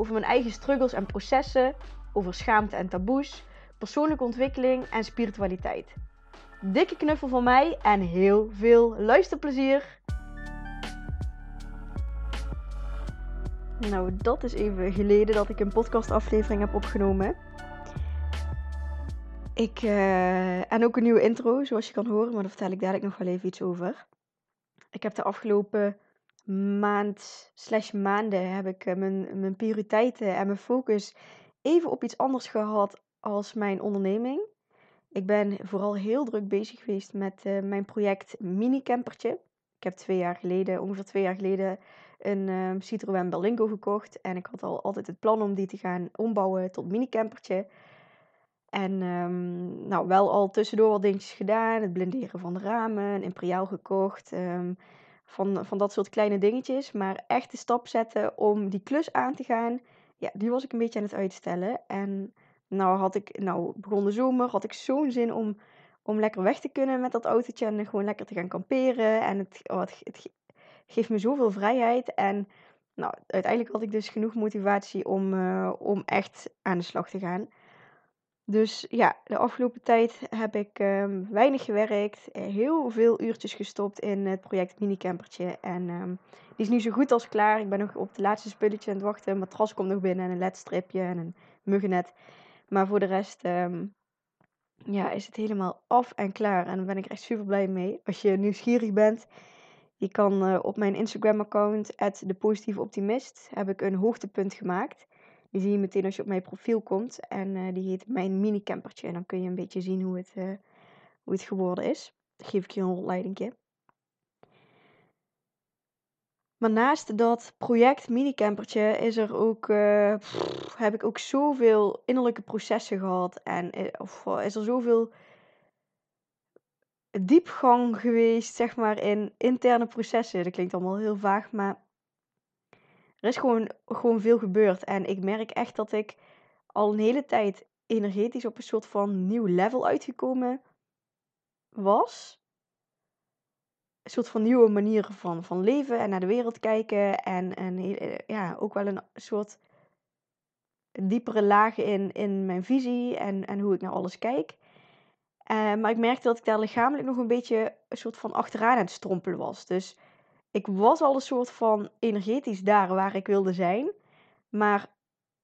over mijn eigen struggles en processen, over schaamte en taboes, persoonlijke ontwikkeling en spiritualiteit. Dikke knuffel van mij en heel veel luisterplezier! Nou, dat is even geleden dat ik een podcastaflevering heb opgenomen. Ik, uh, en ook een nieuwe intro, zoals je kan horen, maar daar vertel ik dadelijk nog wel even iets over. Ik heb de afgelopen maand slash maanden heb ik eh, mijn, mijn prioriteiten en mijn focus even op iets anders gehad als mijn onderneming. Ik ben vooral heel druk bezig geweest met uh, mijn project Mini Campertje. Ik heb twee jaar geleden, ongeveer twee jaar geleden, een uh, Citroën Berlingo gekocht. En ik had al altijd het plan om die te gaan ombouwen tot mini campertje. En um, nou, wel al tussendoor wat dingetjes gedaan. Het blinderen van de ramen, een imperiaal gekocht. Um, van, van dat soort kleine dingetjes. Maar echt de stap zetten om die klus aan te gaan, ja, die was ik een beetje aan het uitstellen. En nou had ik, nou begon de zomer, had ik zo'n zin om, om lekker weg te kunnen met dat autootje en gewoon lekker te gaan kamperen. En het, oh, het, geeft me zoveel vrijheid. En nou, uiteindelijk had ik dus genoeg motivatie om, uh, om echt aan de slag te gaan. Dus ja, de afgelopen tijd heb ik um, weinig gewerkt, heel veel uurtjes gestopt in het project Minicampertje. En um, die is nu zo goed als klaar. Ik ben nog op de laatste spulletje aan het wachten. Een matras komt nog binnen en een ledstripje en een muggennet. Maar voor de rest um, ja, is het helemaal af en klaar. En daar ben ik echt super blij mee. Als je nieuwsgierig bent, je kan uh, op mijn Instagram account, de positieve optimist, heb ik een hoogtepunt gemaakt. Die zie je meteen als je op mijn profiel komt. En uh, die heet Mijn Mini Campertje. En dan kun je een beetje zien hoe het, uh, hoe het geworden is. Dan geef ik je een rondleiding. Maar naast dat project Mini Campertje is er ook, pff, heb ik ook zoveel innerlijke processen gehad. En of, is er zoveel diepgang geweest, zeg maar, in interne processen. Dat klinkt allemaal heel vaag, maar er is gewoon, gewoon veel gebeurd. En ik merk echt dat ik al een hele tijd energetisch op een soort van nieuw level uitgekomen was. Een soort van nieuwe manier van, van leven en naar de wereld kijken. En, en eh, ja, ook wel een soort diepere lagen in, in mijn visie en, en hoe ik naar alles kijk. Uh, maar ik merkte dat ik daar lichamelijk nog een beetje een soort van achteraan aan het strompelen was. Dus ik was al een soort van energetisch daar waar ik wilde zijn. Maar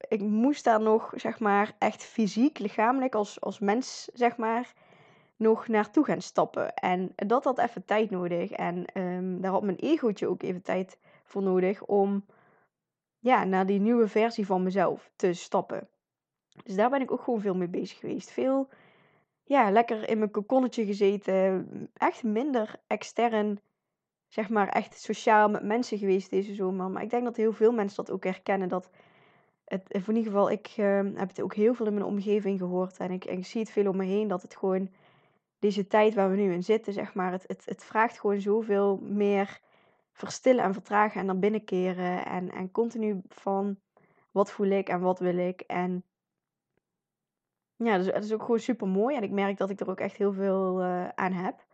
ik moest daar nog, zeg maar, echt fysiek, lichamelijk, als, als mens, zeg maar, nog naartoe gaan stappen. En dat had even tijd nodig. En um, daar had mijn egootje ook even tijd voor nodig om ja, naar die nieuwe versie van mezelf te stappen. Dus daar ben ik ook gewoon veel mee bezig geweest. Veel, ja, lekker in mijn kokonnetje gezeten. Echt minder extern zeg maar echt sociaal met mensen geweest deze zomer. Maar ik denk dat heel veel mensen dat ook herkennen. Dat het, in ieder geval, ik uh, heb het ook heel veel in mijn omgeving gehoord. En ik, ik zie het veel om me heen. Dat het gewoon deze tijd waar we nu in zitten, zeg maar. Het, het, het vraagt gewoon zoveel meer verstillen en vertragen en naar binnen keren. En, en continu van wat voel ik en wat wil ik. En ja, dus het is ook gewoon super mooi. En ik merk dat ik er ook echt heel veel uh, aan heb.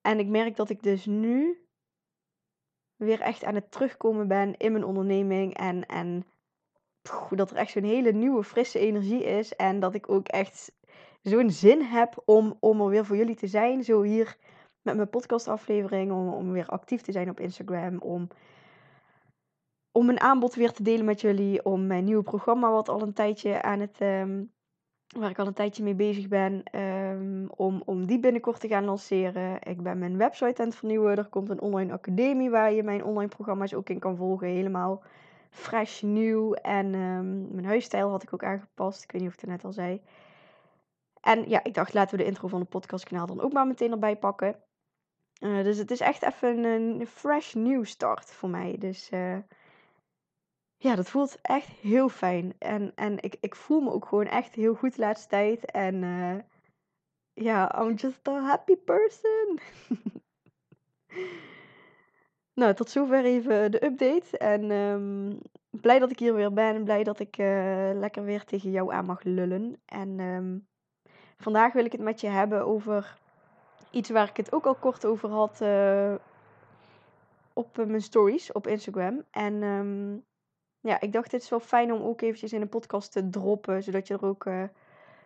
En ik merk dat ik dus nu weer echt aan het terugkomen ben in mijn onderneming. En, en dat er echt zo'n hele nieuwe, frisse energie is. En dat ik ook echt zo'n zin heb om, om er weer voor jullie te zijn. Zo hier met mijn podcastaflevering. Om, om weer actief te zijn op Instagram. Om, om mijn aanbod weer te delen met jullie. Om mijn nieuwe programma, wat al een tijdje aan het, um, waar ik al een tijdje mee bezig ben, um, om, om die binnenkort te gaan lanceren. Ik ben mijn website aan het vernieuwen. Er komt een online academie waar je mijn online programma's ook in kan volgen. Helemaal fresh, nieuw. En um, mijn huisstijl had ik ook aangepast. Ik weet niet of ik het net al zei. En ja, ik dacht, laten we de intro van de podcastkanaal dan ook maar meteen erbij pakken. Uh, dus het is echt even een, fresh nieuw start voor mij. Dus uh, ja, dat voelt echt heel fijn. En, en ik, ik voel me ook gewoon echt heel goed de laatste tijd. En eh, ja, I'm just a happy person. nou, tot zover even de update. En ehm, blij dat ik hier weer ben. Blij dat ik eh, lekker weer tegen jou aan mag lullen. En ehm, vandaag wil ik het met je hebben over iets waar ik het ook al kort over had uh, op mijn stories op Instagram. En ehm, ja, ik dacht, het is wel fijn om ook eventjes in een podcast te droppen, zodat je er ook, uh,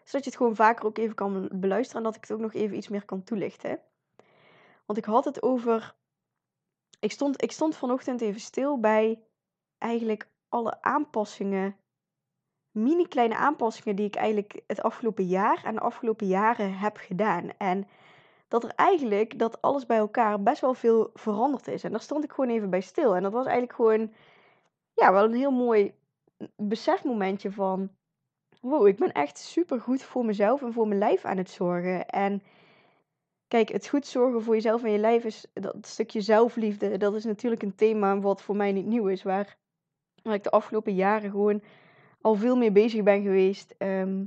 zodat je het gewoon vaker ook even kan beluisteren en dat ik het ook nog even iets meer kan toelichten. Want ik had het over, ik stond, ik stond vanochtend even stil bij eigenlijk alle aanpassingen, mini kleine aanpassingen die ik eigenlijk het afgelopen jaar en de afgelopen jaren heb gedaan. En dat er eigenlijk, dat alles bij elkaar best wel veel veranderd is. En daar stond ik gewoon even bij stil. En dat was eigenlijk gewoon ja, wel een heel mooi besefmomentje van... Wow, ik ben echt super goed voor mezelf en voor mijn lijf aan het zorgen. En kijk, het goed zorgen voor jezelf en je lijf is dat stukje zelfliefde. Dat is natuurlijk een thema wat voor mij niet nieuw is. Waar, waar ik de afgelopen jaren gewoon al veel mee bezig ben geweest. Ehm,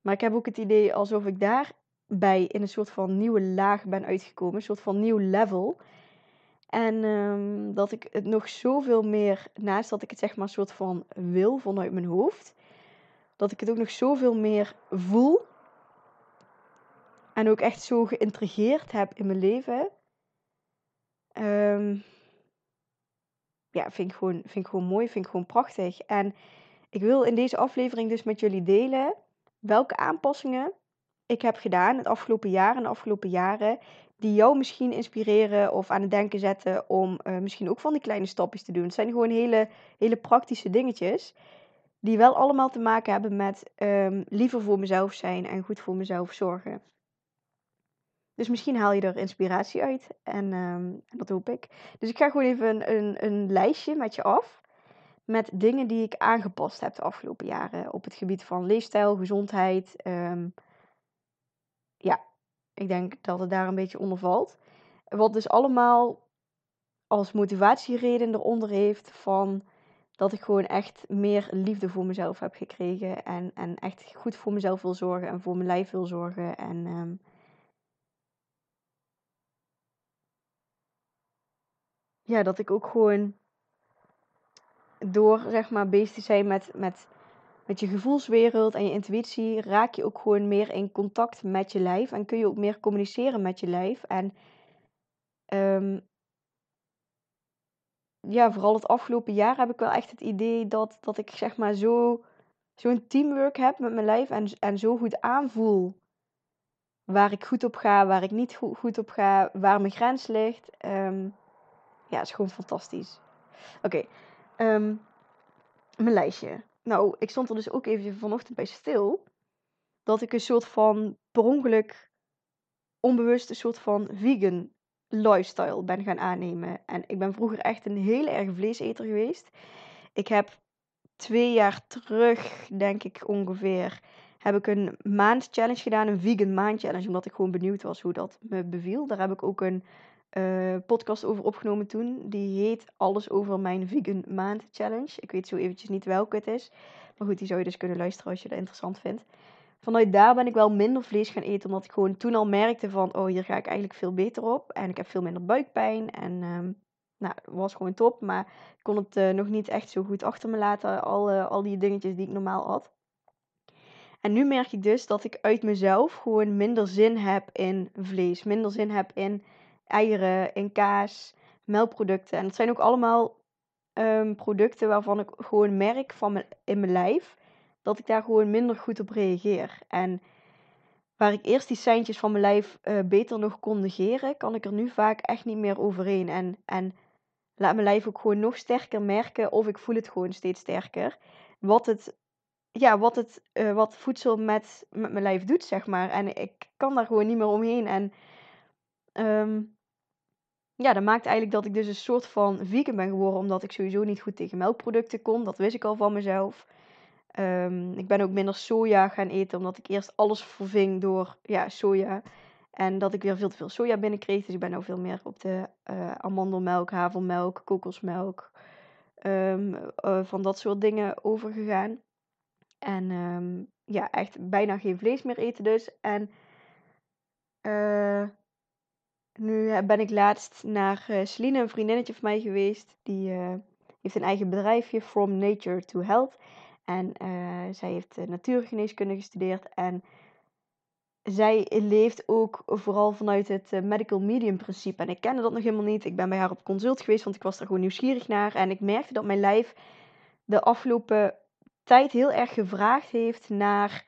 maar ik heb ook het idee alsof ik daarbij in een soort van nieuwe laag ben uitgekomen. Een soort van nieuw level. En ehm, dat ik het nog zoveel meer, naast dat ik het zeg maar een soort van wil vanuit mijn hoofd, dat ik het ook nog zoveel meer voel. En ook echt zo geïntrigeerd heb in mijn leven. Um, ja, vind ik, gewoon, vind ik gewoon mooi, vind ik gewoon prachtig. En ik wil in deze aflevering dus met jullie delen welke aanpassingen ik heb gedaan het afgelopen jaar en de afgelopen jaren die jou misschien inspireren of aan het denken zetten om uh, misschien ook van die kleine stapjes te doen. Het zijn gewoon hele, hele praktische dingetjes die wel allemaal te maken hebben met um, liever voor mezelf zijn en goed voor mezelf zorgen. Dus misschien haal je er inspiratie uit en, um, dat hoop ik. Dus ik ga gewoon even een, een, lijstje met je af met dingen die ik aangepast heb de afgelopen jaren op het gebied van leefstijl, gezondheid. Um, ik denk dat het daar een beetje onder valt. Wat dus allemaal als motivatiereden eronder heeft van dat ik gewoon echt meer liefde voor mezelf heb gekregen. En, en echt goed voor mezelf wil zorgen en voor mijn lijf wil zorgen. En um, ja, dat ik ook gewoon door zeg maar bezig te zijn met, met met je gevoelswereld en je intuïtie raak je ook gewoon meer in contact met je lijf. En kun je ook meer communiceren met je lijf. En um, ja, vooral het afgelopen jaar heb ik wel echt het idee dat, dat ik zeg maar zo, zo'n teamwork heb met mijn lijf. En, en zo goed aanvoel waar ik goed op ga, waar ik niet goed, goed op ga, waar mijn grens ligt. Um, ja, is gewoon fantastisch. Oké, um, mijn lijstje. Nou, ik stond er dus ook even vanochtend bij stil. Dat ik een soort van per ongeluk onbewust een soort van vegan lifestyle ben gaan aannemen. En ik ben vroeger echt een hele erg vleeseter geweest. Ik heb twee jaar terug, denk ik ongeveer, heb ik een maand challenge gedaan. Een vegan maand challenge. Omdat ik gewoon benieuwd was hoe dat me beviel. Daar heb ik ook een uh, podcast over opgenomen toen. Die heet Alles over mijn vegan maand challenge. Ik weet zo eventjes niet welke het is. Maar goed, die zou je dus kunnen luisteren als je dat interessant vindt. Vanuit daar ben ik wel minder vlees gaan eten. Omdat ik gewoon toen al merkte van... Oh, hier ga ik eigenlijk veel beter op. En ik heb veel minder buikpijn. En um, nou, was gewoon top. Maar ik kon het uh, nog niet echt zo goed achter me laten. Al, uh, al die dingetjes die ik normaal had. En nu merk ik dus dat ik uit mezelf gewoon minder zin heb in vlees. Minder zin heb in eieren, in kaas, melkproducten. En dat zijn ook allemaal um, producten waarvan ik gewoon merk van mijn, in mijn lijf dat ik daar gewoon minder goed op reageer. En waar ik eerst die seintjes van mijn lijf uh, beter nog kon negeren, kan ik er nu vaak echt niet meer overheen. En, en laat mijn lijf ook gewoon nog sterker merken of ik voel het gewoon steeds sterker. Wat het, ja, wat, het, uh, wat voedsel met, met mijn lijf doet, zeg maar. En ik kan daar gewoon niet meer omheen. En um, ja, dat maakt eigenlijk dat ik dus een soort van vegan ben geworden, omdat ik sowieso niet goed tegen melkproducten kon. Dat wist ik al van mezelf. Um, ik ben ook minder soja gaan eten, omdat ik eerst alles verving door ja, soja. En dat ik weer veel te veel soja binnenkreeg. Dus ik ben nu veel meer op de uh, amandelmelk, havermelk, kokosmelk, ehm, eh, van dat soort dingen overgegaan. En ehm, ja, echt bijna geen vlees meer eten dus. En eh, nu ben ik laatst naar uh, Celine, een vriendinnetje van mij geweest. Die heeft een eigen bedrijfje, From Nature to Health. En zij heeft natuurgeneeskunde gestudeerd. En zij leeft ook vooral vanuit het medical medium principe. En ik kende dat nog helemaal niet. Ik ben bij haar op consult geweest, want ik was er gewoon nieuwsgierig naar. En ik merkte dat mijn lijf de afgelopen tijd heel erg gevraagd heeft naar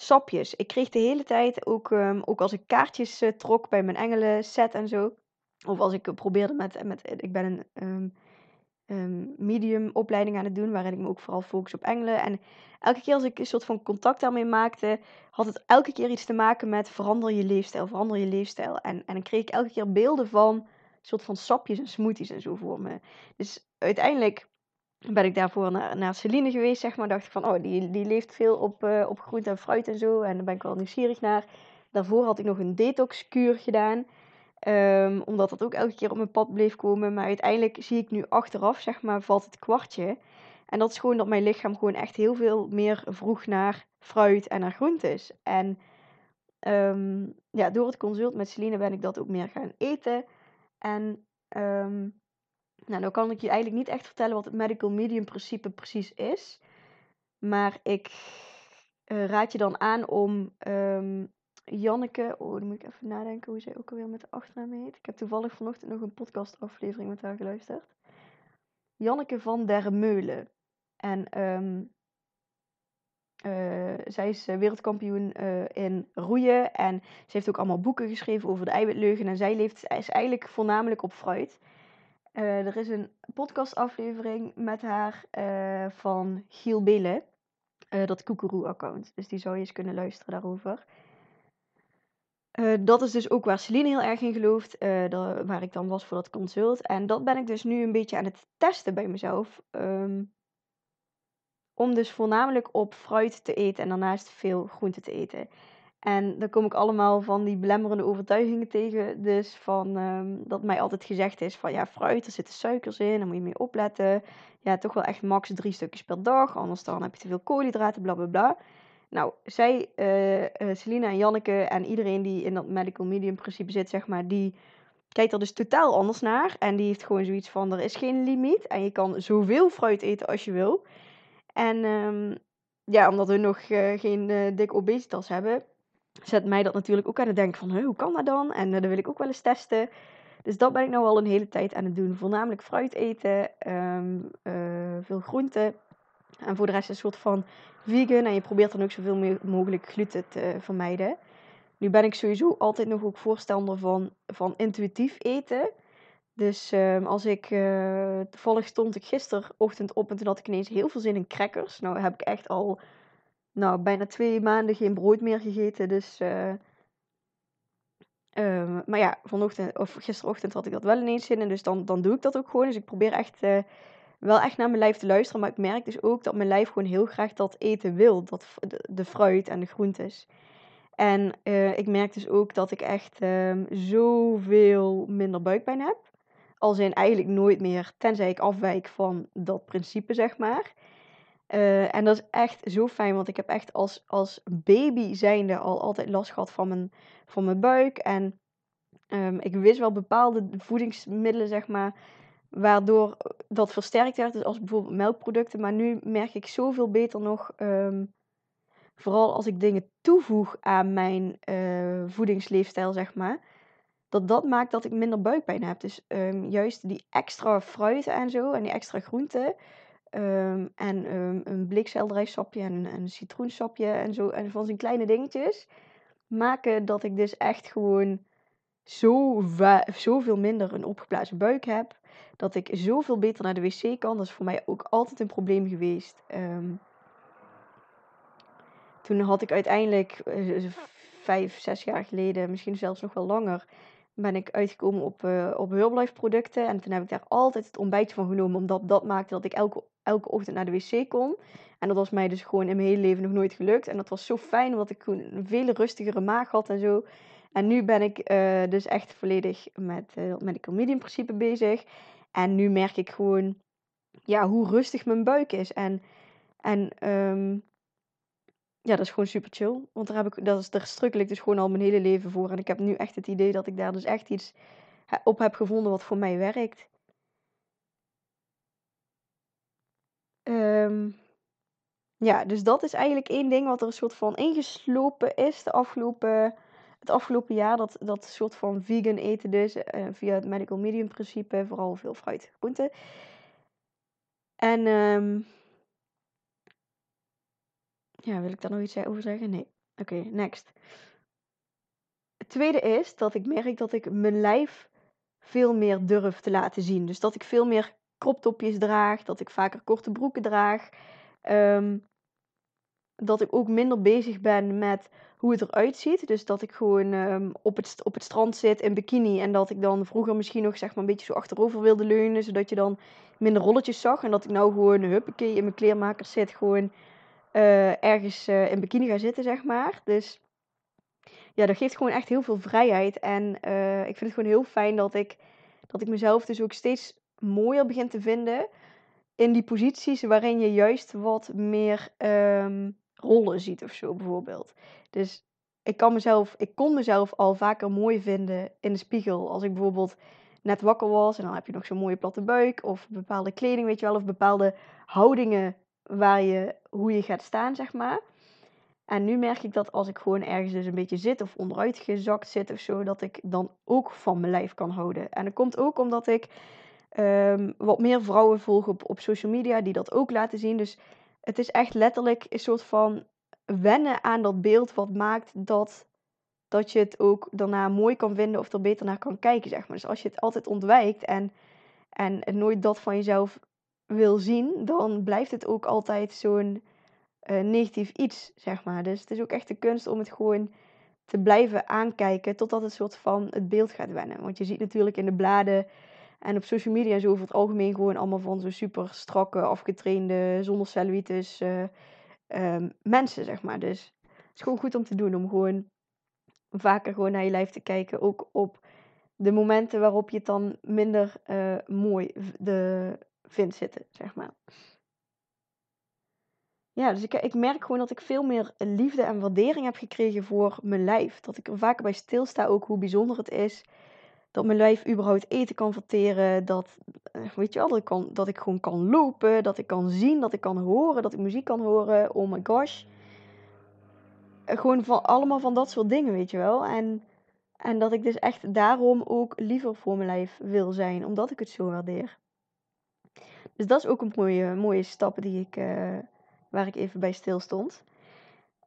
sapjes. Ik kreeg de hele tijd, ook, um, ook als ik kaartjes uh, trok bij mijn engelen set en zo. Of als ik probeerde met, met ik ben een um, um, medium opleiding aan het doen, waarin ik me ook vooral focus op engelen. En elke keer als ik een soort van contact daarmee maakte, had het elke keer iets te maken met verander je leefstijl, verander je leefstijl. En, en dan kreeg ik elke keer beelden van soort van sapjes en smoothies en zo voor me. Dus uiteindelijk ben ik daarvoor naar, naar Celine geweest, zeg maar. Dacht ik van, oh, die, die leeft veel op, uh, op groente en fruit en zo. En daar ben ik wel nieuwsgierig naar. Daarvoor had ik nog een detox-kuur gedaan. Um, omdat dat ook elke keer op mijn pad bleef komen. Maar uiteindelijk zie ik nu achteraf, zeg maar, valt het kwartje. En dat is gewoon dat mijn lichaam gewoon echt heel veel meer vroeg naar fruit en naar groentes. En um, ja, door het consult met Celine ben ik dat ook meer gaan eten. En um, nou, dan kan ik je eigenlijk niet echt vertellen wat het medical medium principe precies is. Maar ik uh, raad je dan aan om um, Janneke, oh dan moet ik even nadenken hoe zij ook alweer met de achternaam heet. Ik heb toevallig vanochtend nog een podcastaflevering met haar geluisterd. Janneke van der Meulen. En um, uh, zij is eh, wereldkampioen in roeien. En ze heeft ook allemaal boeken geschreven over de eiwitleugen. En zij leeft, is eigenlijk voornamelijk op fruit. Uh, er is een podcastaflevering met haar van Giel Bille. dat Koekeroe-account. Dus die zou je eens kunnen luisteren daarover. dat is dus ook waar Celine heel erg in gelooft. waar ik dan was voor dat consult. En dat ben ik dus nu een beetje aan het testen bij mezelf. Um, om dus voornamelijk op fruit te eten en daarnaast veel groente te eten. En dan kom ik allemaal van die belemmerende overtuigingen tegen. Dus van um, dat mij altijd gezegd is van ja, fruit, er zitten suikers in, daar moet je mee opletten. Ja, toch wel echt max drie stukjes per dag, anders dan heb je te veel koolhydraten, bla bla bla. Nou, zij, uh, Selina en Janneke en iedereen die in dat medical medium principe zit, zeg maar, die kijkt er dus totaal anders naar. En die heeft gewoon zoiets van, er is geen limiet en je kan zoveel fruit eten als je wil. En um, ja, omdat we nog uh, geen uh, dikke obesitas hebben, zet mij dat natuurlijk ook aan het denken van, hoe kan dat dan? En uh, dat wil ik ook wel eens testen. Dus dat ben ik nou al een hele tijd aan het doen. Voornamelijk fruit eten, um, veel groenten. En voor de rest een soort van vegan. En je probeert dan ook zoveel mogelijk gluten te vermijden. Nu ben ik sowieso altijd nog ook voorstander van, van intuïtief eten. Dus um, als ik, uh, toevallig stond ik gisterochtend op en toen had ik ineens heel veel zin in crackers. Nou heb ik echt al nou, bijna twee maanden geen brood meer gegeten. Dus, uh, um, maar ja, vanochtend of gisterochtend had ik dat wel ineens zin in. Dus dan, dan doe ik dat ook gewoon. Dus ik probeer echt uh, wel echt naar mijn lijf te luisteren. Maar ik merk dus ook dat mijn lijf gewoon heel graag dat eten wil. Dat, de, de fruit en de groentes. En ik merk dus ook dat ik echt um, zoveel minder buikpijn heb. Al zijn eigenlijk nooit meer, tenzij ik afwijk van dat principe, zeg maar. Uh, en dat is echt zo fijn, want ik heb echt als, als baby zijnde al altijd last gehad van mijn, van mijn buik. En um, ik wist wel bepaalde voedingsmiddelen, zeg maar, waardoor dat versterkt werd. Dus als bijvoorbeeld melkproducten. Maar nu merk ik zoveel beter nog, um, vooral als ik dingen toevoeg aan mijn uh, voedingsleefstijl, zeg maar dat dat maakt dat ik minder buikpijn heb. Dus um, juist die extra fruiten en zo en die extra groenten. Um, en um, een blikselderijsapje en een, citroensapje en zo. En van zijn kleine dingetjes. Maken dat ik dus echt gewoon zo zoveel minder een opgeblazen buik heb. Dat ik zoveel beter naar de wc kan. Dat is voor mij ook altijd een probleem geweest. toen had ik uiteindelijk, uh, vijf, zes jaar geleden, misschien zelfs nog wel langer ben ik uitgekomen op, uh, op Herbalife producten. En toen heb ik daar altijd het ontbijtje van genomen. Omdat dat maakte dat ik elke, elke ochtend naar de wc kon. En dat was mij dus gewoon in mijn hele leven nog nooit gelukt. En dat was zo fijn, omdat ik gewoon een veel rustigere maag had en zo. En nu ben ik uh, dus echt volledig met uh, principe bezig. En nu merk ik gewoon ja, hoe rustig mijn buik is. En, en ehm, ja, dat is gewoon super chill. Want daar, heb ik, dat is, daar strukkel ik dus gewoon al mijn hele leven voor. En ik heb nu echt het idee dat ik daar dus echt iets op heb gevonden wat voor mij werkt. Um, ja, dus dat is eigenlijk één ding wat er een soort van ingeslopen is de afgelopen, het afgelopen jaar. Dat, dat soort van vegan eten dus, uh, via het medical medium principe. Vooral veel fruit, groenten. En um, ja, wil ik daar nog iets over zeggen? Nee. Oké, next. Het tweede is dat ik merk dat ik mijn lijf veel meer durf te laten zien. Dus dat ik veel meer kroptopjes draag, dat ik vaker korte broeken draag. Um, dat ik ook minder bezig ben met hoe het eruit ziet. Dus dat ik gewoon um, op, het, op het strand zit in bikini. En dat ik dan vroeger misschien nog zeg maar een beetje zo achterover wilde leunen. Zodat je dan minder rolletjes zag. En dat ik nou gewoon huppakee in mijn kleermaker zit. Gewoon uh, ergens uh, in bikini ga zitten, zeg maar. Dus ja, dat geeft gewoon echt heel veel vrijheid. En uh, ik vind het gewoon heel fijn dat ik, dat ik mezelf dus ook steeds mooier begin te vinden. In die posities waarin je juist wat meer um, rollen ziet of zo bijvoorbeeld. Dus ik, kan mezelf, ik kon mezelf al vaker mooi vinden in de spiegel. Als ik bijvoorbeeld net wakker was en dan heb je nog zo'n mooie platte buik. Of bepaalde kleding, weet je wel. Of bepaalde houdingen waar je, hoe je gaat staan, zeg maar. En nu merk ik dat als ik gewoon ergens dus een beetje zit of onderuit gezakt zit of zo, dat ik dan ook van mijn lijf kan houden. En dat komt ook omdat ik um, wat meer vrouwen volg op, op social media die dat ook laten zien. Dus het is echt letterlijk een soort van wennen aan dat beeld wat maakt dat, dat je het ook daarna mooi kan vinden of er beter naar kan kijken, zeg maar. Dus als je het altijd ontwijkt en, en nooit dat van jezelf wil zien, dan blijft het ook altijd zo'n uh, negatief iets, zeg maar. Dus het is ook echt de kunst om het gewoon te blijven aankijken totdat het soort van het beeld gaat wennen. Want je ziet natuurlijk in de bladen en op social media zo over het algemeen gewoon allemaal van zo super strakke, afgetrainde, zonder cellulitis uh, mensen, zeg maar. Dus het is gewoon goed om te doen, om gewoon vaker gewoon naar je lijf te kijken. Ook op de momenten waarop je het dan minder uh, mooi de, vindt zitten, zeg maar. Ja, dus ik, ik merk gewoon dat ik veel meer liefde en waardering heb gekregen voor mijn lijf. Dat ik er vaker bij stilsta ook hoe bijzonder het is dat mijn lijf überhaupt eten kan verteren. Dat, eh, weet je wel, dat ik, dat ik gewoon kan lopen. Dat ik kan zien, dat ik kan horen, dat ik muziek kan horen. Oh my gosh. Eh, gewoon van, allemaal van dat soort dingen, weet je wel. En, en dat ik dus echt daarom ook liever voor mijn lijf wil zijn. Omdat ik het zo waardeer. Dus dat is ook een mooie, mooie stap die ik, uh, waar ik even bij stil stond.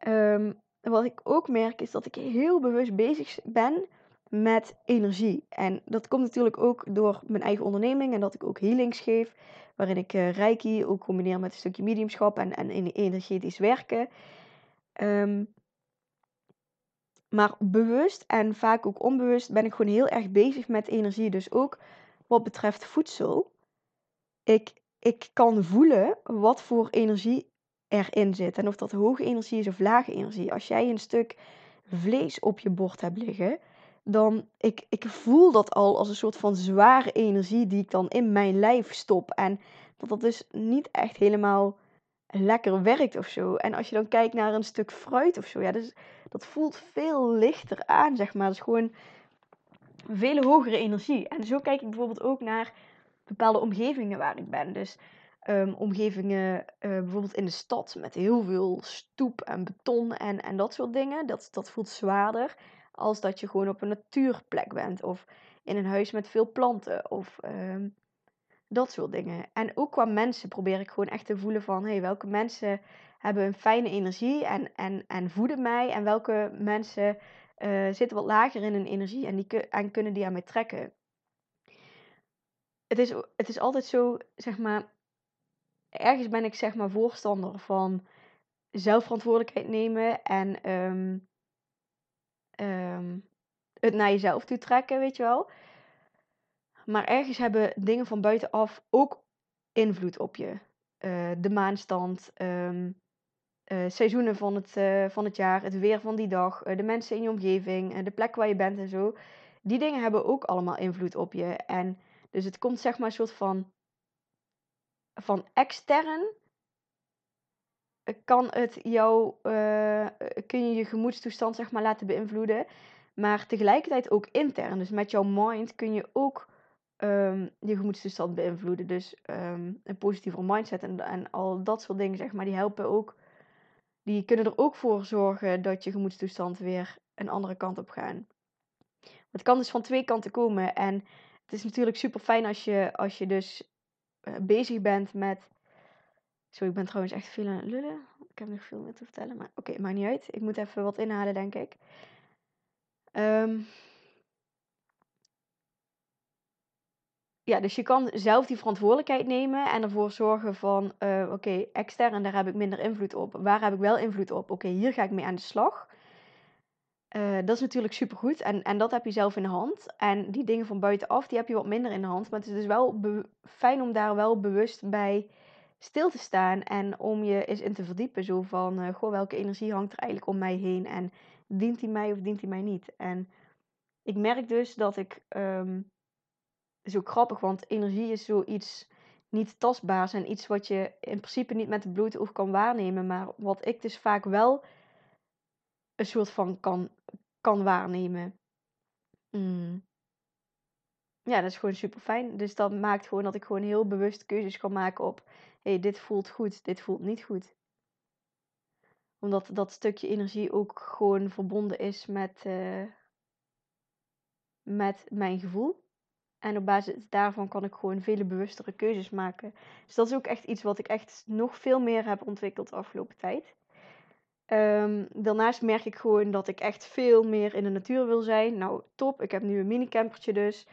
Um, wat ik ook merk is dat ik heel bewust bezig ben met energie. En dat komt natuurlijk ook door mijn eigen onderneming en dat ik ook healings geef, waarin ik uh, Reiki ook combineer met een stukje mediumschap en, en energetisch werken. Um, maar bewust en vaak ook onbewust ben ik gewoon heel erg bezig met energie. Dus ook wat betreft voedsel. Ik, ik kan voelen wat voor energie erin zit. En of dat hoge energie is of lage energie. Als jij een stuk vlees op je bord hebt liggen, dan ik, ik voel dat al als een soort van zware energie die ik dan in mijn lijf stop. En dat dat dus niet echt helemaal lekker werkt of zo. En als je dan kijkt naar een stuk fruit of zo, ja, dus, dat voelt veel lichter aan, zeg maar. Dat is gewoon veel hogere energie. En zo kijk ik bijvoorbeeld ook naar bepaalde omgevingen waar ik ben. Dus um, omgevingen uh, bijvoorbeeld in de stad met heel veel stoep en beton en, en dat soort dingen. Dat, dat voelt zwaarder als dat je gewoon op een natuurplek bent. Of in een huis met veel planten. Of um, dat soort dingen. En ook qua mensen probeer ik gewoon echt te voelen van... Hey, welke mensen hebben een fijne energie en, en, en voeden mij. En welke mensen uh, zitten wat lager in hun energie en, die, en kunnen die aan mij trekken. Het is, het is altijd zo, zeg maar... Ergens ben ik zeg maar voorstander van zelfverantwoordelijkheid nemen en... Um, um, het naar jezelf toe trekken, weet je wel. Maar ergens hebben dingen van buitenaf ook invloed op je. Uh, de maanstand, um, uh, seizoenen van het, uh, van het jaar, het weer van die dag, de mensen in je omgeving, de plek waar je bent en zo. Die dingen hebben ook allemaal invloed op je. En dus het komt zeg maar een soort van van extern kan het jou, uh, kun je je gemoedstoestand zeg maar laten beïnvloeden. Maar tegelijkertijd ook intern. Dus met jouw mind kun je ook um, je gemoedstoestand beïnvloeden. Dus um, een positieve mindset en, en al dat soort dingen, zeg maar, die helpen ook. Die kunnen er ook voor zorgen dat je gemoedstoestand weer een andere kant op gaat. Het kan dus van twee kanten komen. En het is natuurlijk super fijn als je, als je dus uh, bezig bent met. Zo, ik ben trouwens echt veel aan het lullen. Ik heb nog veel meer te vertellen. Maar oké, okay, maakt niet uit. Ik moet even wat inhalen, denk ik. Um, ja, dus je kan zelf die verantwoordelijkheid nemen en ervoor zorgen van, uh, oké, extern, daar heb ik minder invloed op. Waar heb ik wel invloed op? Oké, hier ga ik mee aan de slag. Uh, dat is natuurlijk supergoed en, en dat heb je zelf in de hand. En die dingen van buitenaf, die heb je wat minder in de hand. Maar het is dus wel fijn om daar wel bewust bij stil te staan en om je eens in te verdiepen. Zo van, uh, goh, welke energie hangt er eigenlijk om mij heen en dient die mij of dient die mij niet? En ik merk dus dat ik um, ook grappig, want energie is zoiets niet tastbaars en iets wat je in principe niet met de blote oog kan waarnemen, maar wat ik dus vaak wel een soort van kan, kan waarnemen. Mm. Ja, dat is gewoon super fijn. Dus dat maakt gewoon dat ik gewoon heel bewust keuzes kan maken op: hé, hey, dit voelt goed, dit voelt niet goed. Omdat dat stukje energie ook gewoon verbonden is met, uh, met mijn gevoel. En op basis daarvan kan ik gewoon vele bewustere keuzes maken. Dus dat is ook echt iets wat ik echt nog veel meer heb ontwikkeld de afgelopen tijd. Um, daarnaast merk ik gewoon dat ik echt veel meer in de natuur wil zijn. Nou, top. Ik heb nu een minicampertje dus.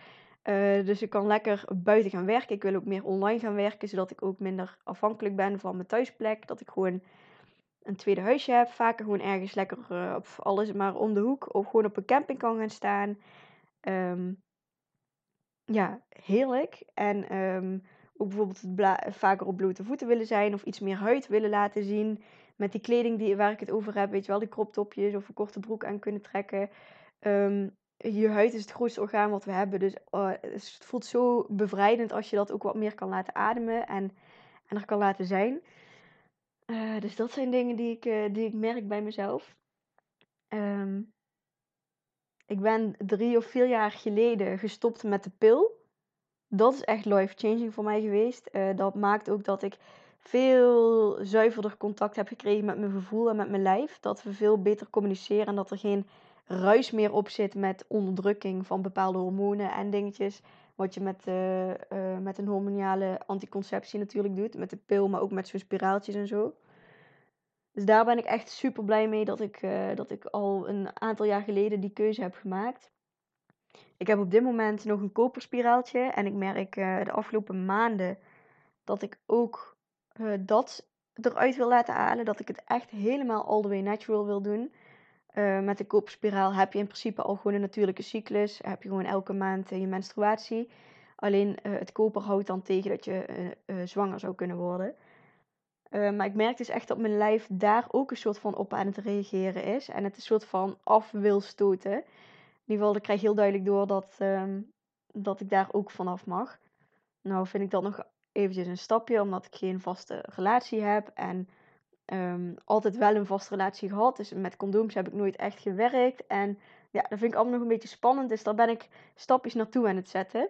Uh, dus ik kan lekker buiten gaan werken. Ik wil ook meer online gaan werken, zodat ik ook minder afhankelijk ben van mijn thuisplek. Dat ik gewoon een tweede huisje heb. Vaker gewoon ergens lekker, uh, op, alles maar om de hoek. Of gewoon op een camping kan gaan staan. Um, ja, heerlijk. En um, ook bijvoorbeeld vaker op blote voeten willen zijn of iets meer huid willen laten zien. Met die kleding die, waar ik het over heb, weet je wel, die kroptopjes of een korte broek aan kunnen trekken. Um, je huid is het grootste orgaan wat we hebben. Dus uh, het voelt zo bevrijdend als je dat ook wat meer kan laten ademen en, en er kan laten zijn. Uh, dus dat zijn dingen die ik, uh, die ik merk bij mezelf. Um, ik ben drie of vier jaar geleden gestopt met de pil. Dat is echt life-changing voor mij geweest. Uh, dat maakt ook dat ik veel zuiverder contact heb gekregen met mijn gevoel en met mijn lijf. Dat we veel beter communiceren en dat er geen ruis meer op zit met onderdrukking van bepaalde hormonen en dingetjes. Wat je met, uh, met een hormonale anticonceptie natuurlijk doet. Met de pil, maar ook met zo'n spiraaltjes en zo. Dus daar ben ik echt super blij mee dat ik, uh, dat ik al een aantal jaar geleden die keuze heb gemaakt. Ik heb op dit moment nog een koperspiraaltje en ik merk de afgelopen maanden dat ik ook uh, dat eruit wil laten halen. Dat ik het echt helemaal all the way natural wil doen. met de koperspiraal heb je in principe al gewoon een natuurlijke cyclus. Heb je gewoon elke maand je menstruatie. Alleen het koper houdt dan tegen dat je zwanger zou kunnen worden. Maar ik merk dus echt dat mijn lijf daar ook een soort van op aan het reageren is. En het een soort van af wil stoten. In ieder geval, ik krijg heel duidelijk door dat, um, dat ik daar ook vanaf mag. Nou vind ik dat nog eventjes een stapje, omdat ik geen vaste relatie heb. En um, altijd wel een vaste relatie gehad. Dus met condooms heb ik nooit echt gewerkt. En ja, dat vind ik allemaal nog een beetje spannend. Dus daar ben ik stapjes naartoe aan het zetten.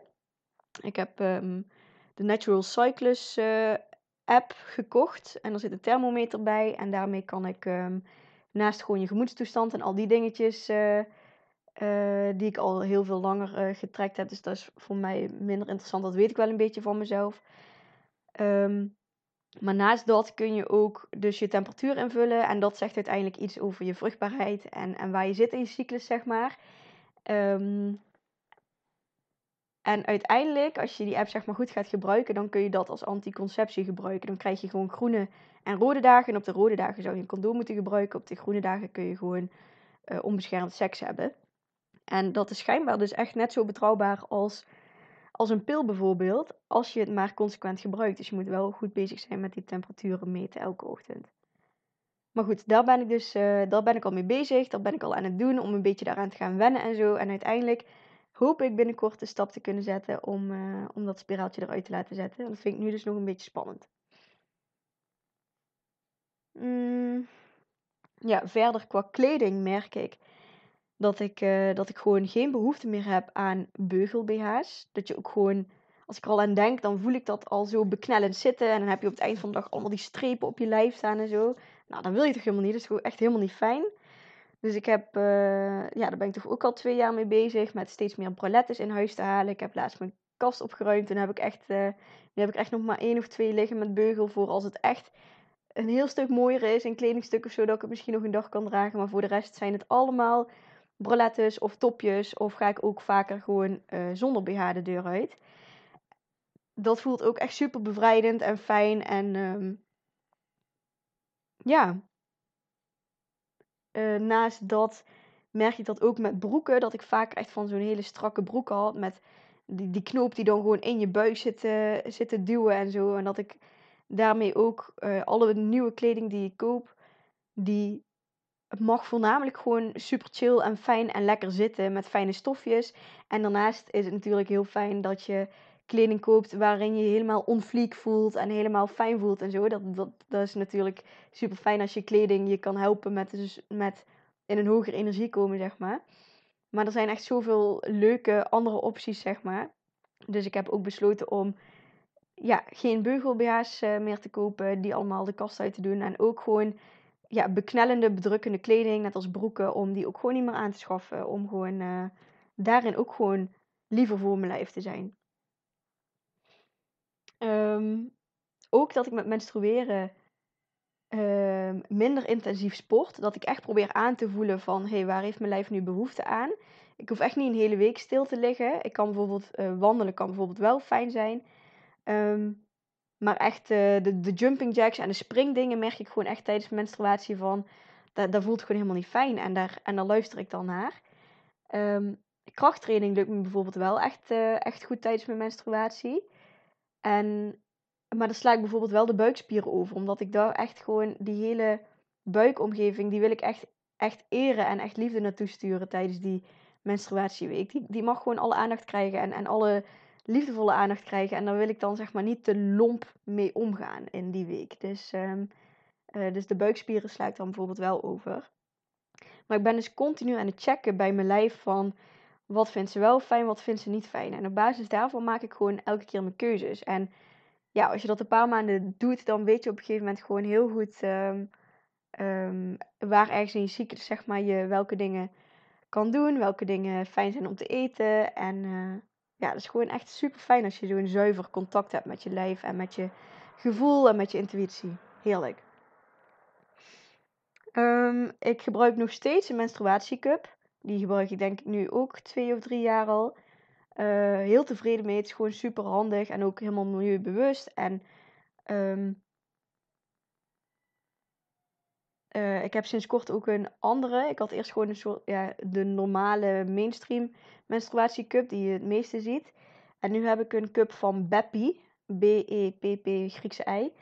Ik heb um, de Natural Cyclus uh, app gekocht. En er zit een thermometer bij. En daarmee kan ik um, naast gewoon je gemoedstoestand en al die dingetjes uh, uh, die ik al heel veel langer uh, getrekt heb. Dus dat is voor mij minder interessant. Dat weet ik wel een beetje van mezelf. Um, maar naast dat kun je ook dus je temperatuur invullen. En dat zegt uiteindelijk iets over je vruchtbaarheid en, en waar je zit in je cyclus, zeg maar. Um, en uiteindelijk, als je die app zeg maar goed gaat gebruiken, dan kun je dat als anticonceptie gebruiken. Dan krijg je gewoon groene en rode dagen. En op de rode dagen zou je een condoom moeten gebruiken. Op de groene dagen kun je gewoon uh, onbeschermd seks hebben. En dat is schijnbaar dus echt net zo betrouwbaar als, als een pil bijvoorbeeld. Als je het maar consequent gebruikt. Dus je moet wel goed bezig zijn met die temperaturen meten elke ochtend. Maar goed, daar ben ik dus uh, daar ben ik al mee bezig. Dat ben ik al aan het doen om een beetje daaraan te gaan wennen en zo. En uiteindelijk hoop ik binnenkort de stap te kunnen zetten om, eh, om dat spiraaltje eruit te laten zetten. En dat vind ik nu dus nog een beetje spannend. Mm, ja, verder qua kleding merk ik dat ik, eh, dat ik gewoon geen behoefte meer heb aan beugel-BH's. Dat je ook gewoon, als ik er al aan denk, dan voel ik dat al zo beknellend zitten. En dan heb je op het eind van de dag allemaal die strepen op je lijf staan en zo. Nou, dat wil je toch helemaal niet. Dat is gewoon echt helemaal niet fijn. Dus ik heb, uh, ja, daar ben ik toch ook al twee jaar mee bezig. Met steeds meer bralettes in huis te halen. Ik heb laatst mijn kast opgeruimd. En heb ik echt, uh, nu heb ik echt nog maar één of twee liggen met beugel. Voor als het echt een heel stuk mooier is. Een kledingstuk of zo. Dat ik het misschien nog een dag kan dragen. Maar voor de rest zijn het allemaal bralettes of topjes. Of ga ik ook vaker gewoon uh, zonder BH de deur uit. Dat voelt ook echt super bevrijdend en fijn. En um, ja, uh, naast dat merk ik dat ook met broeken. Dat ik vaak echt van zo'n hele strakke broek had. Met die, die knoop die dan gewoon in je buik zit, uh, zit te duwen en zo. En dat ik daarmee ook alle nieuwe kleding die ik koop. Die mag voornamelijk gewoon super chill en fijn en lekker zitten. Met fijne stofjes. En daarnaast is het natuurlijk heel fijn dat je kleding koopt waarin je helemaal onfleek voelt en helemaal fijn voelt en zo. Dat, dat, dat is natuurlijk super fijn als je kleding je kan helpen met, dus met in een hogere energie komen, zeg maar. Maar er zijn echt zoveel leuke andere opties, zeg maar. Dus ik heb ook besloten om ja, geen beugel-BH's uh, meer te kopen, die allemaal de kast uit te doen. En ook gewoon ja, beknellende, bedrukkende kleding, net als broeken, om die ook gewoon niet meer aan te schaffen. Om gewoon uh, daarin ook gewoon liever voor mijn lijf te zijn. Um, ook dat ik met menstrueren um, minder intensief sport. Dat ik echt probeer aan te voelen van, hé, hey, waar heeft mijn lijf nu behoefte aan? Ik hoef echt niet een hele week stil te liggen. Ik kan bijvoorbeeld uh, wandelen, kan bijvoorbeeld wel fijn zijn. Um, maar echt uh, de, de jumping jacks en de springdingen merk ik gewoon echt tijdens menstruatie van... Dat, dat voelt gewoon helemaal niet fijn en daar, en daar luister ik dan naar. Um, krachttraining lukt me bijvoorbeeld wel echt, uh, echt goed tijdens mijn menstruatie. En, maar dan sla ik bijvoorbeeld wel de buikspieren over. Omdat ik daar echt gewoon die hele buikomgeving, die wil ik echt, echt eren en echt liefde naartoe sturen tijdens die menstruatieweek. Die, die mag gewoon alle aandacht krijgen en, en alle liefdevolle aandacht krijgen. En daar wil ik dan zeg maar niet te lomp mee omgaan in die week. Dus, um, uh, dus de buikspieren sla dan bijvoorbeeld wel over. Maar ik ben dus continu aan het checken bij mijn lijf van wat vindt ze wel fijn, wat vindt ze niet fijn. En op basis daarvan maak ik gewoon elke keer mijn keuzes. En ja, als je dat een paar maanden doet, dan weet je op een gegeven moment gewoon heel goed um, um, waar ergens in je cyclus, zeg maar, je welke dingen kan doen, welke dingen fijn zijn om te eten. En uh, ja, dat is gewoon echt super fijn als je zo'n zuiver contact hebt met je lijf en met je gevoel en met je intuïtie. Heerlijk. Um, ik gebruik nog steeds een menstruatiecup. Die gebruik ik denk ik nu ook twee of drie jaar al. Uh, heel tevreden mee. Het is gewoon super handig en ook helemaal milieubewust. En um, uh, ik heb sinds kort ook een andere. Ik had eerst gewoon een soort, ja, de normale mainstream menstruatiecup die je het meeste ziet. En nu heb ik een cup van Beppy. B-E-P-P Griekse ei.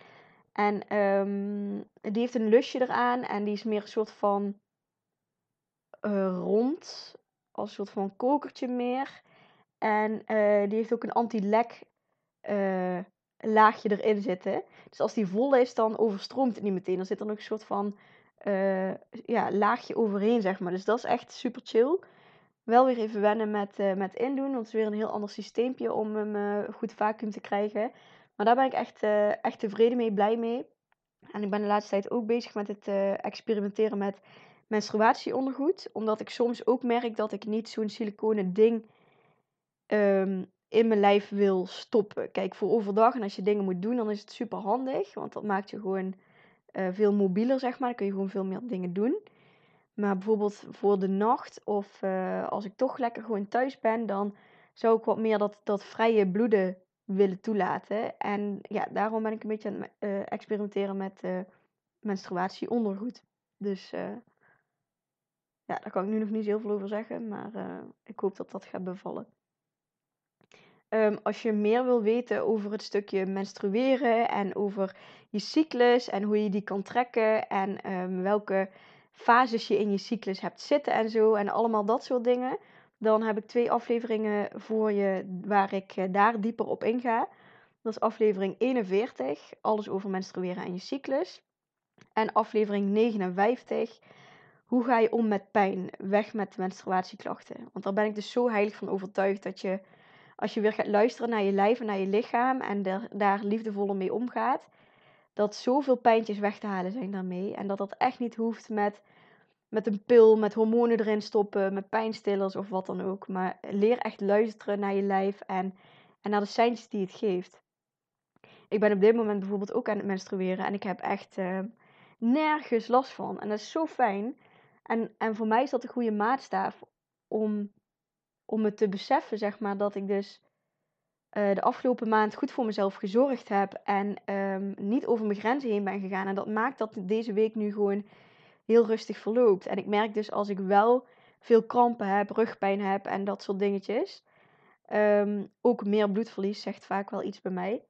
En um, die heeft een lusje eraan en die is meer een soort van uh, rond. Als een soort van kokertje meer. En uh, die heeft ook een anti-lek laagje erin zitten. Dus als die vol is, dan overstroomt het niet meteen. Er zit er nog een soort van ja, laagje overheen, zeg maar. Dus dat is echt super chill. Wel weer even wennen met, met indoen. Want het is weer een heel ander systeempje om hem goed vacuüm te krijgen. Maar daar ben ik echt, echt tevreden mee, blij mee. En ik ben de laatste tijd ook bezig met het experimenteren met menstruatieondergoed. Omdat ik soms ook merk dat ik niet zo'n siliconen ding um, in mijn lijf wil stoppen. Kijk, voor overdag en als je dingen moet doen, dan is het super handig. Want dat maakt je gewoon uh, veel mobieler, zeg maar. Dan kun je gewoon veel meer dingen doen. Maar bijvoorbeeld voor de nacht of uh, als ik toch lekker gewoon thuis ben, dan zou ik wat meer dat, dat vrije bloeden willen toelaten. En ja, daarom ben ik een beetje aan het uh, experimenteren met menstruatieondergoed. Dus ja, daar kan ik nu nog niet heel veel over zeggen, maar ik hoop dat dat gaat bevallen. Um, als je meer wil weten over het stukje menstrueren en over je cyclus en hoe je die kan trekken en um, welke fases je in je cyclus hebt zitten en zo en allemaal dat soort dingen, dan heb ik twee afleveringen voor je waar ik eh, daar dieper op inga. Dat is aflevering 41, alles over menstrueren en je cyclus. En aflevering 59, hoe ga je om met pijn? Weg met menstruatieklachten. Want daar ben ik dus zo heilig van overtuigd dat je, als je weer gaat luisteren naar je lijf en naar je lichaam en er, daar liefdevoller mee omgaat, dat zoveel pijntjes weg te halen zijn daarmee. En dat dat echt niet hoeft met, met een pil, met hormonen erin stoppen, met pijnstillers of wat dan ook. Maar leer echt luisteren naar je lijf en, en naar de seintjes die het geeft. Ik ben op dit moment bijvoorbeeld ook aan het menstrueren en ik heb echt uh, nergens last van. En dat is zo fijn. En, en voor mij is dat een goede maatstaaf om, om het te beseffen, zeg maar, dat ik dus uh, de afgelopen maand goed voor mezelf gezorgd heb en um, niet over mijn grenzen heen ben gegaan. En dat maakt dat deze week nu gewoon heel rustig verloopt. En ik merk dus als ik wel veel krampen heb, rugpijn heb en dat soort dingetjes, um, ook meer bloedverlies zegt vaak wel iets bij mij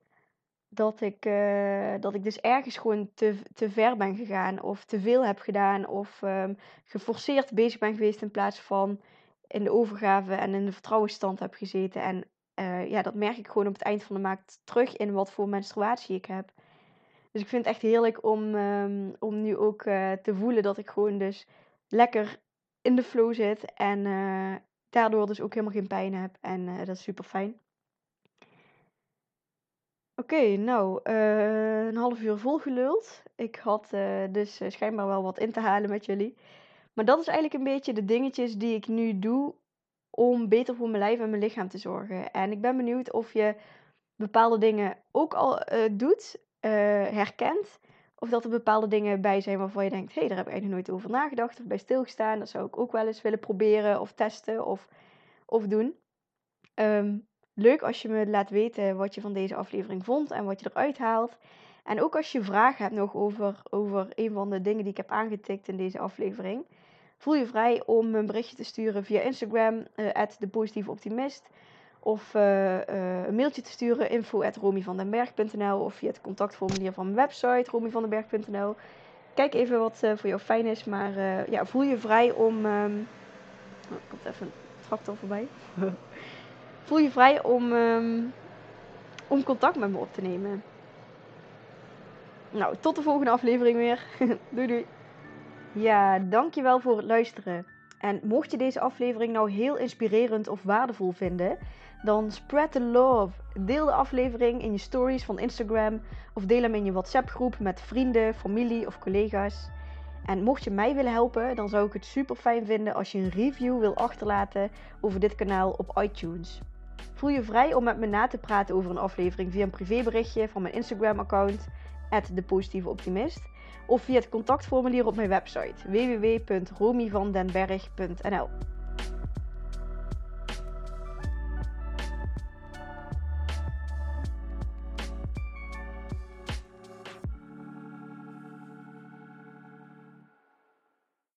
dat ik, uh, dat ik dus ergens gewoon te, te ver ben gegaan of te veel heb gedaan of um, geforceerd bezig ben geweest in plaats van in de overgave en in de vertrouwensstand heb gezeten. En uh, ja, dat merk ik gewoon op het eind van de maand terug in wat voor menstruatie ik heb. Dus ik vind het echt heerlijk om, um, om nu ook uh, te voelen dat ik gewoon dus lekker in de flow zit en daardoor dus ook helemaal geen pijn heb. En dat is super fijn. Oké, nou, uh, een half uur volgeluld. Ik had dus schijnbaar wel wat in te halen met jullie. Maar dat is eigenlijk een beetje de dingetjes die ik nu doe om beter voor mijn lijf en mijn lichaam te zorgen. En ik ben benieuwd of je bepaalde dingen ook al doet, herkent. Of dat er bepaalde dingen bij zijn waarvan je denkt, hé, hey, daar heb ik eigenlijk nooit over nagedacht of bij stilgestaan. Dat zou ik ook wel eens willen proberen of testen of, of doen. Um, Leuk als je me laat weten wat je van deze aflevering vond en wat je eruit haalt. En ook als je vragen hebt nog over, over een van de dingen die ik heb aangetikt in deze aflevering. Voel je vrij om een berichtje te sturen via Instagram, uh, de positieve optimist. Of uh, uh, een mailtje te sturen, info at of via het contactformulier van mijn website, romyvandenberg.nl. Kijk even wat voor jou fijn is, maar ja, voel je vrij om... Um... Oh, er komt even een tractor voorbij. voel je vrij om, um, om contact met me op te nemen. Nou, tot de volgende aflevering weer. doei doei. Ja, dankjewel voor het luisteren. En mocht je deze aflevering nou heel inspirerend of waardevol vinden, dan spread the love. Deel de aflevering in je stories van Instagram of deel hem in je WhatsApp groep met vrienden, familie of collega's. En mocht je mij willen helpen, dan zou ik het super fijn vinden als je een review wil achterlaten over dit kanaal op iTunes. Voel je vrij om met me na te praten over een aflevering via een privéberichtje van mijn Instagram-account, @depositieveoptimist, of via het contactformulier op mijn website www.romyvandenberg.nl.